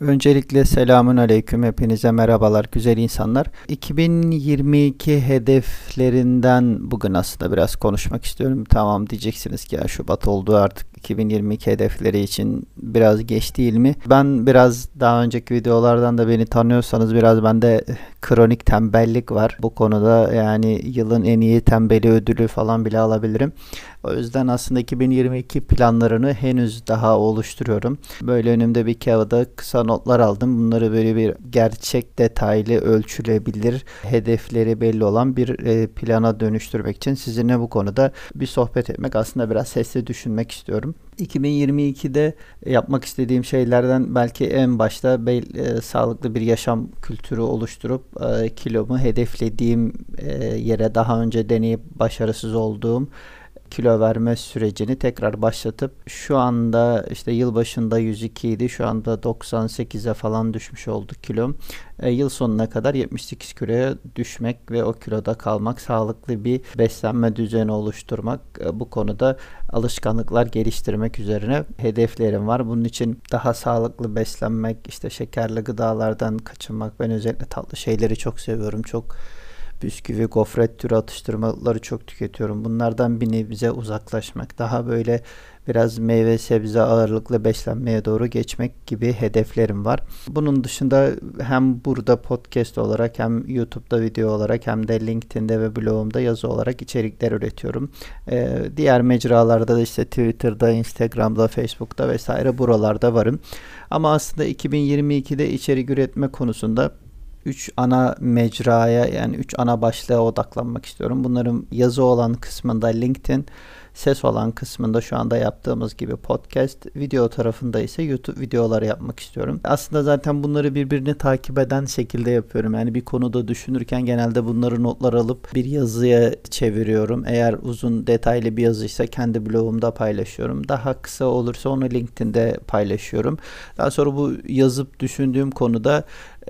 Öncelikle selamun aleyküm hepinize merhabalar güzel insanlar. 2022 hedeflerinden bugün aslında biraz konuşmak istiyorum. Tamam diyeceksiniz ki ya Şubat oldu artık 2022 hedefleri için biraz geç değil mi? Ben biraz daha önceki videolardan da beni tanıyorsanız biraz bende kronik tembellik var. Bu konuda yani yılın en iyi tembeli ödülü falan bile alabilirim. O yüzden aslında 2022 planlarını henüz daha oluşturuyorum. Böyle önümde bir kağıda kısa notlar aldım. Bunları böyle bir gerçek detaylı ölçülebilir hedefleri belli olan bir e, plana dönüştürmek için sizinle bu konuda bir sohbet etmek aslında biraz sesli düşünmek istiyorum. 2022'de yapmak istediğim şeylerden belki en başta be, e, sağlıklı bir yaşam kültürü oluşturup e, kilomu hedeflediğim yere daha önce deneyip başarısız olduğum kilo verme sürecini tekrar başlatıp şu anda işte yılbaşında 102 idi şu anda 98'e falan düşmüş oldu kilom. E, yıl sonuna kadar 78 kiloya düşmek ve o kiloda kalmak sağlıklı bir beslenme düzeni oluşturmak e, bu konuda alışkanlıklar geliştirmek üzerine hedeflerim var. Bunun için daha sağlıklı beslenmek işte şekerli gıdalardan kaçınmak ben özellikle tatlı şeyleri çok seviyorum çok bisküvi, gofret türü atıştırmaları çok tüketiyorum. Bunlardan bir nebze uzaklaşmak, daha böyle biraz meyve sebze ağırlıklı beslenmeye doğru geçmek gibi hedeflerim var. Bunun dışında hem burada podcast olarak hem YouTube'da video olarak hem de LinkedIn'de ve blogumda yazı olarak içerikler üretiyorum. Ee, diğer mecralarda da işte Twitter'da, Instagram'da, Facebook'ta vesaire buralarda varım. Ama aslında 2022'de içerik üretme konusunda 3 ana mecraya yani 3 ana başlığa odaklanmak istiyorum. Bunların yazı olan kısmında LinkedIn, ses olan kısmında şu anda yaptığımız gibi podcast, video tarafında ise YouTube videoları yapmak istiyorum. Aslında zaten bunları birbirini takip eden şekilde yapıyorum. Yani bir konuda düşünürken genelde bunları notlar alıp bir yazıya çeviriyorum. Eğer uzun detaylı bir yazıysa kendi blogumda paylaşıyorum. Daha kısa olursa onu LinkedIn'de paylaşıyorum. Daha sonra bu yazıp düşündüğüm konuda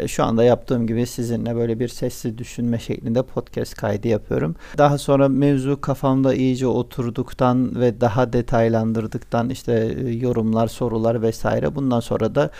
şu anda yaptığım gibi sizinle böyle bir sesli düşünme şeklinde podcast kaydı yapıyorum. Daha sonra mevzu kafamda iyice oturduktan ve daha detaylandırdıktan işte e, yorumlar, sorular vesaire bundan sonra da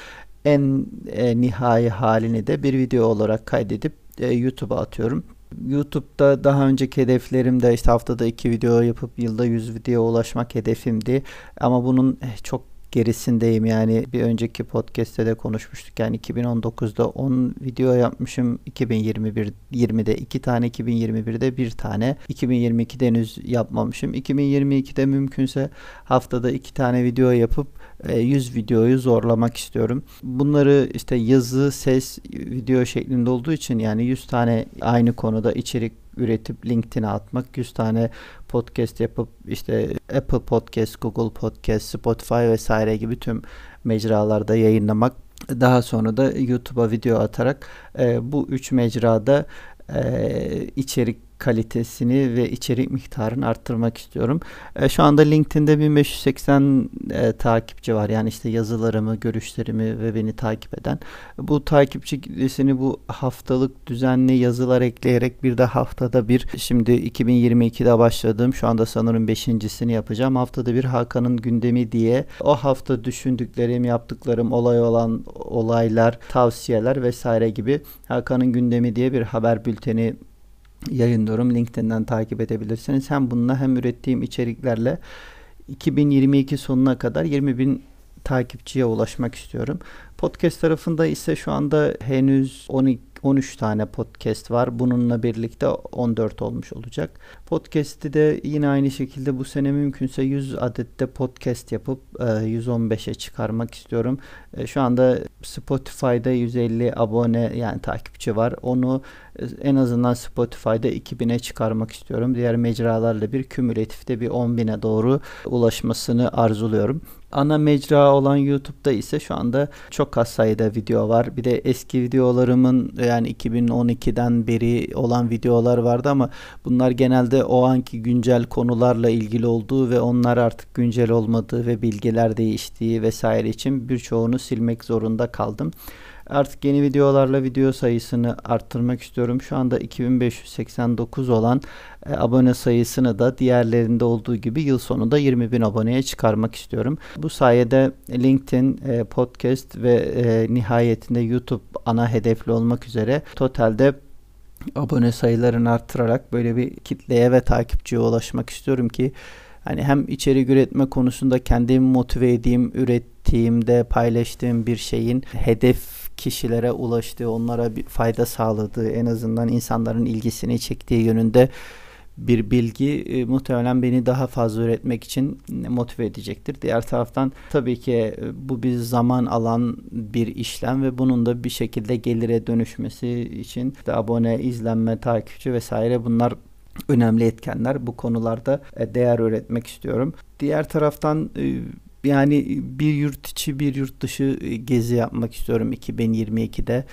en e, nihai halini de bir video olarak kaydedip e, YouTube'a atıyorum. YouTube'da daha önceki hedeflerimde işte haftada iki video yapıp yılda 100 video ulaşmak hedefimdi. Ama bunun çok gerisindeyim. Yani bir önceki podcast'te de konuşmuştuk. Yani 2019'da 10 video yapmışım. 2021 20'de 2 tane 2021'de 1 tane. 2022'de henüz yapmamışım. 2022'de mümkünse haftada 2 tane video yapıp 100 e, videoyu zorlamak istiyorum. Bunları işte yazı, ses, video şeklinde olduğu için yani 100 tane aynı konuda içerik üretip LinkedIn'e atmak, 100 tane podcast yapıp işte Apple Podcast, Google Podcast, Spotify vesaire gibi tüm mecralarda yayınlamak. Daha sonra da YouTube'a video atarak e, bu üç mecrada e, içerik kalitesini ve içerik miktarını arttırmak istiyorum. E, şu anda LinkedIn'de 1580 e, takipçi var. Yani işte yazılarımı, görüşlerimi ve beni takip eden. Bu takipçi kitlesini bu haftalık düzenli yazılar ekleyerek bir de haftada bir şimdi 2022'de başladığım şu anda sanırım beşincisini yapacağım. Haftada bir Hakan'ın gündemi diye o hafta düşündüklerim, yaptıklarım, olay olan olaylar, tavsiyeler vesaire gibi Hakan'ın gündemi diye bir haber bülteni yayınlıyorum. LinkedIn'den takip edebilirsiniz. Hem bununla hem ürettiğim içeriklerle 2022 sonuna kadar 20 bin takipçiye ulaşmak istiyorum. Podcast tarafında ise şu anda henüz 12 13 tane podcast var. Bununla birlikte 14 olmuş olacak. Podcast'i de yine aynı şekilde bu sene mümkünse 100 adette podcast yapıp 115'e çıkarmak istiyorum. E, şu anda Spotify'da 150 abone yani takipçi var. Onu e, en azından Spotify'da 2000'e çıkarmak istiyorum. Diğer mecralarla bir kümülatifte bir 10.000'e doğru ulaşmasını arzuluyorum. Ana mecra olan YouTube'da ise şu anda çok az sayıda video var. Bir de eski videolarımın yani 2012'den beri olan videolar vardı ama bunlar genelde o anki güncel konularla ilgili olduğu ve onlar artık güncel olmadığı ve bilgiler değiştiği vesaire için birçoğunu silmek zorunda kaldım. Artık yeni videolarla video sayısını arttırmak istiyorum. Şu anda 2589 olan e, abone sayısını da diğerlerinde olduğu gibi yıl sonunda 20 bin aboneye çıkarmak istiyorum. Bu sayede LinkedIn, e, podcast ve e, nihayetinde YouTube ana hedefli olmak üzere totalde abone sayılarını arttırarak böyle bir kitleye ve takipçiye ulaşmak istiyorum ki hani hem içerik üretme konusunda kendimi motive edeyim, ürettiğimde paylaştığım bir şeyin hedef kişilere ulaştığı, onlara bir fayda sağladığı, en azından insanların ilgisini çektiği yönünde bir bilgi e, muhtemelen beni daha fazla üretmek için motive edecektir. Diğer taraftan tabii ki e, bu bir zaman alan bir işlem ve bunun da bir şekilde gelire dönüşmesi için işte abone, izlenme, takipçi vesaire bunlar önemli etkenler. Bu konularda e, değer üretmek istiyorum. Diğer taraftan e, yani bir yurt içi bir yurt dışı e, gezi yapmak istiyorum 2022'de.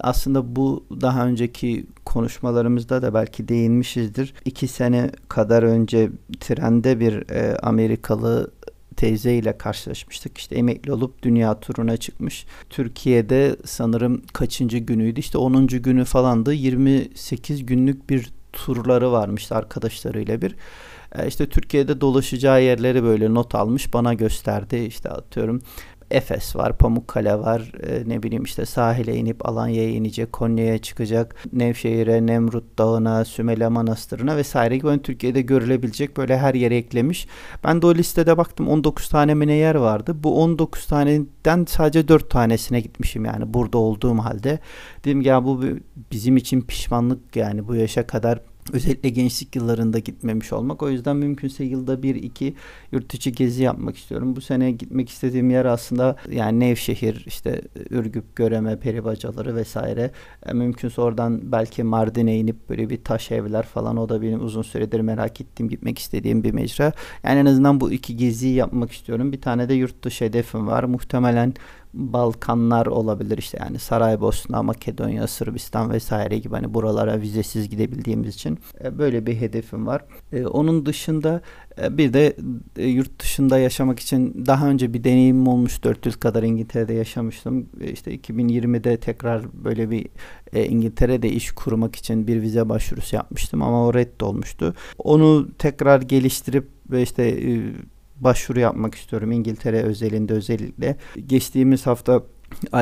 Aslında bu daha önceki konuşmalarımızda da belki değinmişizdir. İki sene kadar önce trende bir Amerikalı teyze ile karşılaşmıştık. İşte emekli olup dünya turuna çıkmış. Türkiye'de sanırım kaçıncı günüydü? İşte 10. günü falandı. 28 günlük bir turları varmış arkadaşlarıyla bir. E, işte Türkiye'de dolaşacağı yerleri böyle not almış bana gösterdi. İşte atıyorum Efes var, Pamukkale var, e, ne bileyim işte sahile inip Alanya'ya inecek, Konya'ya çıkacak, Nevşehir'e, Nemrut Dağı'na, Sümele Manastırı'na vesaire gibi Türkiye'de görülebilecek böyle her yere eklemiş. Ben de o listede baktım 19 tane mi ne yer vardı. Bu 19 taneden sadece 4 tanesine gitmişim yani burada olduğum halde. Dedim ya bu bizim için pişmanlık yani bu yaşa kadar Özellikle gençlik yıllarında gitmemiş olmak. O yüzden mümkünse yılda bir iki yurt içi gezi yapmak istiyorum. Bu sene gitmek istediğim yer aslında yani Nevşehir, işte Ürgüp, Göreme, Peribacaları vesaire. E, mümkünse oradan belki Mardin'e inip böyle bir taş evler falan o da benim uzun süredir merak ettiğim, gitmek istediğim bir mecra. Yani en azından bu iki geziyi yapmak istiyorum. Bir tane de yurt dışı hedefim var. Muhtemelen Balkanlar olabilir işte yani Saraybosna, Makedonya, Sırbistan vesaire gibi hani buralara vizesiz gidebildiğimiz için e, böyle bir hedefim var. E, onun dışında e, bir de yurt dışında yaşamak için daha önce bir deneyimim olmuş 400 kadar İngiltere'de yaşamıştım. İşte 2020'de tekrar böyle bir İngiltere'de iş kurmak için bir vize başvurusu yapmıştım ama o reddolmuştu. Onu tekrar geliştirip ve işte başvuru yapmak istiyorum İngiltere özelinde özellikle. Geçtiğimiz hafta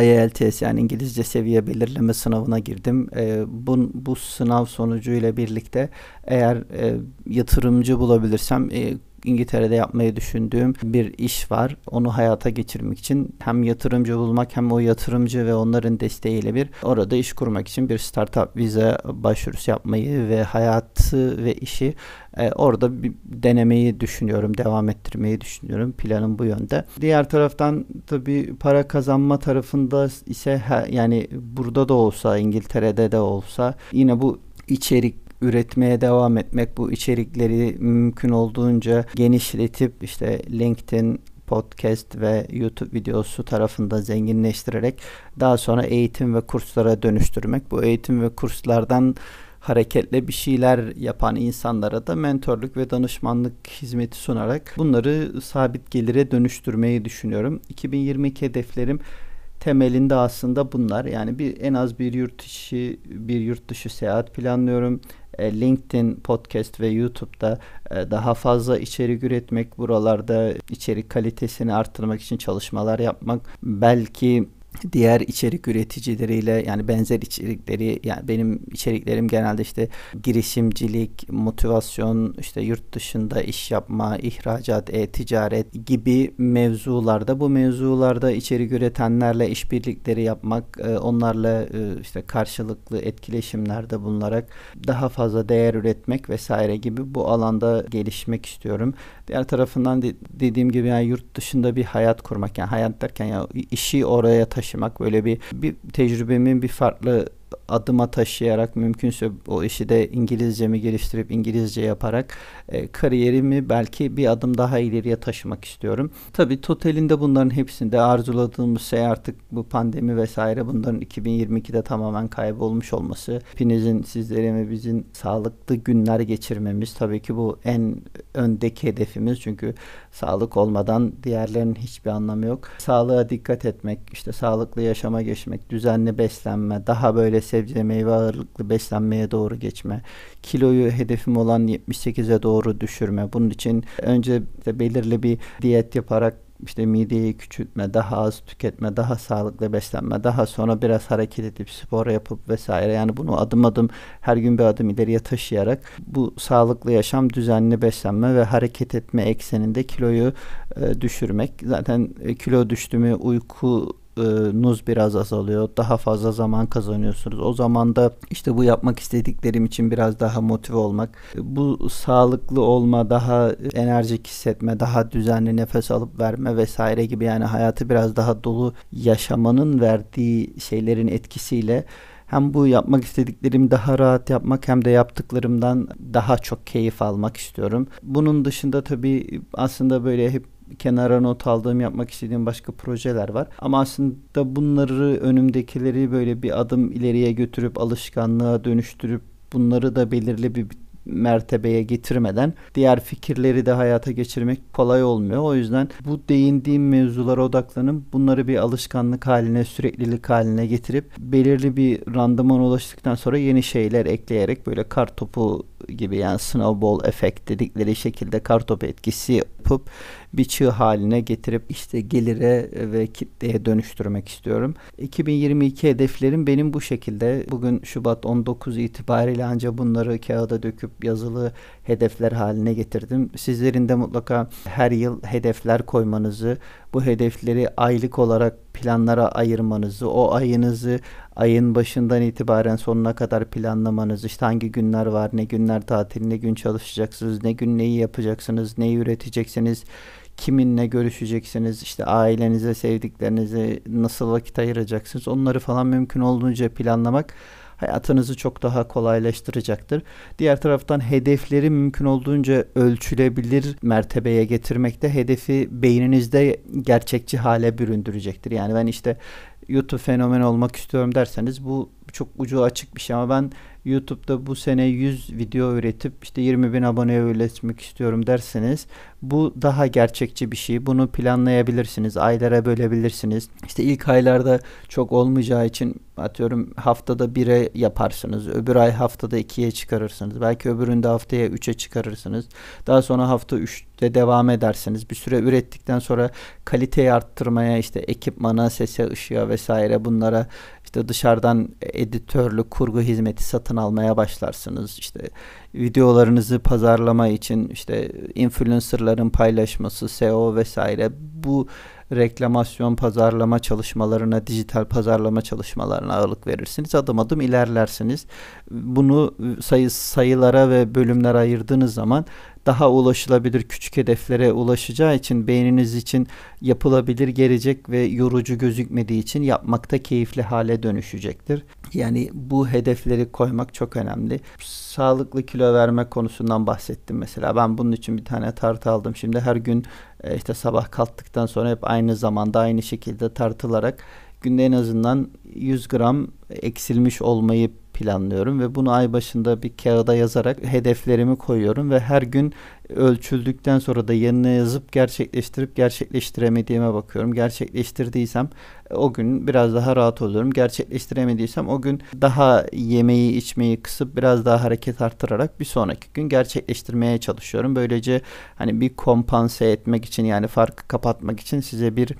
IELTS yani İngilizce seviye belirleme sınavına girdim. E, bu, bu sınav sonucuyla birlikte eğer e, yatırımcı bulabilirsem e, İngiltere'de yapmayı düşündüğüm bir iş var. Onu hayata geçirmek için hem yatırımcı bulmak hem o yatırımcı ve onların desteğiyle bir orada iş kurmak için bir startup vize başvurusu yapmayı ve hayatı ve işi e, orada bir denemeyi düşünüyorum, devam ettirmeyi düşünüyorum. Planım bu yönde. Diğer taraftan tabii para kazanma tarafında ise yani burada da olsa, İngiltere'de de olsa yine bu içerik üretmeye devam etmek, bu içerikleri mümkün olduğunca genişletip işte LinkedIn, podcast ve YouTube videosu tarafında zenginleştirerek daha sonra eğitim ve kurslara dönüştürmek. Bu eğitim ve kurslardan hareketle bir şeyler yapan insanlara da mentorluk ve danışmanlık hizmeti sunarak bunları sabit gelire dönüştürmeyi düşünüyorum. 2022 hedeflerim temelinde aslında bunlar. Yani bir en az bir yurt içi bir yurt dışı seyahat planlıyorum. E, LinkedIn, podcast ve YouTube'da e, daha fazla içerik üretmek, buralarda içerik kalitesini arttırmak için çalışmalar yapmak, belki diğer içerik üreticileriyle yani benzer içerikleri yani benim içeriklerim genelde işte girişimcilik, motivasyon, işte yurt dışında iş yapma, ihracat, e-ticaret gibi mevzularda bu mevzularda içerik üretenlerle işbirlikleri yapmak, e, onlarla e, işte karşılıklı etkileşimlerde bulunarak daha fazla değer üretmek vesaire gibi bu alanda gelişmek istiyorum. Diğer tarafından de, dediğim gibi yani yurt dışında bir hayat kurmak yani hayat derken ya işi oraya taşımak böyle bir bir tecrübemin bir farklı adıma taşıyarak mümkünse o işi de İngilizcemi geliştirip İngilizce yaparak e, kariyerimi belki bir adım daha ileriye taşımak istiyorum. Tabii totalinde bunların hepsinde arzuladığımız şey artık bu pandemi vesaire bunların 2022'de tamamen kaybolmuş olması. Hepinizin sizlerin ve bizim sağlıklı günler geçirmemiz tabii ki bu en öndeki hedefimiz çünkü sağlık olmadan diğerlerinin hiçbir anlamı yok. Sağlığa dikkat etmek, işte sağlıklı yaşama geçmek, düzenli beslenme, daha böyle sebze meyve ağırlıklı beslenmeye doğru geçme, kiloyu hedefim olan 78'e doğru düşürme. Bunun için önce belirli bir diyet yaparak işte mideyi küçültme, daha az tüketme, daha sağlıklı beslenme, daha sonra biraz hareket edip spor yapıp vesaire. Yani bunu adım adım her gün bir adım ileriye taşıyarak bu sağlıklı yaşam, düzenli beslenme ve hareket etme ekseninde kiloyu e, düşürmek. Zaten e, kilo düştüğümü uyku nuz biraz azalıyor. Daha fazla zaman kazanıyorsunuz. O zaman da işte bu yapmak istediklerim için biraz daha motive olmak, bu sağlıklı olma, daha enerjik hissetme, daha düzenli nefes alıp verme vesaire gibi yani hayatı biraz daha dolu yaşamanın verdiği şeylerin etkisiyle hem bu yapmak istediklerimi daha rahat yapmak hem de yaptıklarımdan daha çok keyif almak istiyorum. Bunun dışında tabii aslında böyle hep kenara not aldığım yapmak istediğim başka projeler var. Ama aslında bunları önümdekileri böyle bir adım ileriye götürüp alışkanlığa dönüştürüp bunları da belirli bir mertebeye getirmeden diğer fikirleri de hayata geçirmek kolay olmuyor. O yüzden bu değindiğim mevzulara odaklanıp bunları bir alışkanlık haline, süreklilik haline getirip belirli bir randıman ulaştıktan sonra yeni şeyler ekleyerek böyle kar topu gibi yani snowball efekt dedikleri şekilde kar topu etkisi yapıp bir çığ haline getirip işte gelire ve kitleye dönüştürmek istiyorum. 2022 hedeflerim benim bu şekilde. Bugün Şubat 19 itibariyle ancak bunları kağıda döküp yazılı hedefler haline getirdim. Sizlerin de mutlaka her yıl hedefler koymanızı, bu hedefleri aylık olarak planlara ayırmanızı, o ayınızı ayın başından itibaren sonuna kadar planlamanız, işte hangi günler var, ne günler tatil, ne gün çalışacaksınız, ne gün neyi yapacaksınız, neyi üreteceksiniz, kiminle görüşeceksiniz, işte ailenize, sevdiklerinize nasıl vakit ayıracaksınız, onları falan mümkün olduğunca planlamak hayatınızı çok daha kolaylaştıracaktır. Diğer taraftan hedefleri mümkün olduğunca ölçülebilir mertebeye getirmek de hedefi beyninizde gerçekçi hale büründürecektir. Yani ben işte YouTube fenomen olmak istiyorum derseniz bu çok ucu açık bir şey ama ben YouTube'da bu sene 100 video üretip işte 20 bin aboneye üretmek istiyorum derseniz bu daha gerçekçi bir şey. Bunu planlayabilirsiniz. Aylara bölebilirsiniz. İşte ilk aylarda çok olmayacağı için atıyorum haftada 1'e yaparsınız. Öbür ay haftada 2'ye çıkarırsınız. Belki öbüründe haftaya 3'e çıkarırsınız. Daha sonra hafta 3'te devam edersiniz. Bir süre ürettikten sonra kaliteyi arttırmaya işte ekipmana, sese, ışığa vesaire bunlara işte dışarıdan editörlü kurgu hizmeti satın almaya başlarsınız. İşte videolarınızı pazarlama için işte influencerların paylaşması, SEO vesaire bu reklamasyon pazarlama çalışmalarına, dijital pazarlama çalışmalarına ağırlık verirsiniz. Adım adım ilerlersiniz. Bunu sayı sayılara ve bölümlere ayırdığınız zaman daha ulaşılabilir küçük hedeflere ulaşacağı için beyniniz için yapılabilir gelecek ve yorucu gözükmediği için yapmakta keyifli hale dönüşecektir. Yani bu hedefleri koymak çok önemli. Sağlıklı kilo verme konusundan bahsettim mesela. Ben bunun için bir tane tartı aldım. Şimdi her gün e, işte sabah kalktıktan sonra hep aynı zamanda aynı şekilde tartılarak günde en azından 100 gram eksilmiş olmayı planlıyorum ve bunu ay başında bir kağıda yazarak hedeflerimi koyuyorum ve her gün ölçüldükten sonra da yanına yazıp gerçekleştirip gerçekleştiremediğime bakıyorum. Gerçekleştirdiysem o gün biraz daha rahat oluyorum. Gerçekleştiremediysem o gün daha yemeği içmeyi kısıp biraz daha hareket arttırarak bir sonraki gün gerçekleştirmeye çalışıyorum. Böylece hani bir kompanse etmek için yani farkı kapatmak için size bir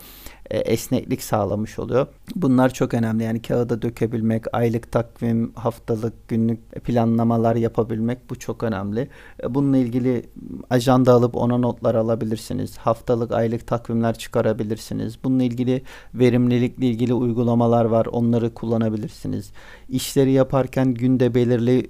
e, esneklik sağlamış oluyor. Bunlar çok önemli. Yani kağıda dökebilmek, aylık takvim, haftalık, günlük planlamalar yapabilmek bu çok önemli. E, bununla ilgili ajanda alıp ona notlar alabilirsiniz. Haftalık, aylık takvimler çıkarabilirsiniz. Bununla ilgili verimlilikle ilgili uygulamalar var. Onları kullanabilirsiniz. İşleri yaparken günde belirli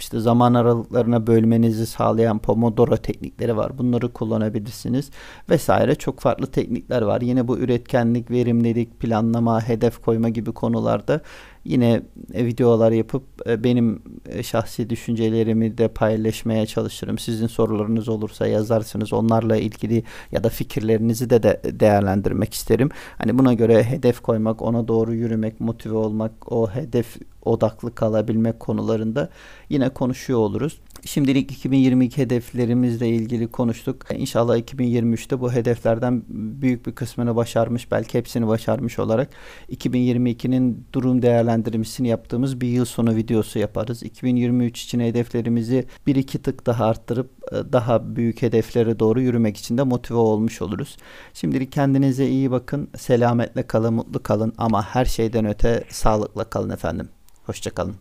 işte zaman aralıklarına bölmenizi sağlayan Pomodoro teknikleri var. Bunları kullanabilirsiniz vesaire. Çok farklı teknikler var. Yine bu üretkenlik, verimlilik, planlama, hedef koyma gibi konularda yine e, videolar yapıp e, benim e, şahsi düşüncelerimi de paylaşmaya çalışırım. Sizin sorularınız olursa yazarsınız. Onlarla ilgili ya da fikirlerinizi de, de değerlendirmek isterim. Hani buna göre hedef koymak, ona doğru yürümek, motive olmak, o hedef odaklı kalabilmek konularında yine konuşuyor oluruz. Şimdilik 2022 hedeflerimizle ilgili konuştuk. İnşallah 2023'te bu hedeflerden büyük bir kısmını başarmış, belki hepsini başarmış olarak 2022'nin durum değerlendirmesini yaptığımız bir yıl sonu videosu yaparız. 2023 için hedeflerimizi bir iki tık daha arttırıp e, daha büyük hedeflere doğru yürümek için de motive olmuş oluruz. Şimdilik kendinize iyi bakın, selametle kalın, mutlu kalın ama her şeyden öte sağlıkla kalın efendim. Hoşçakalın.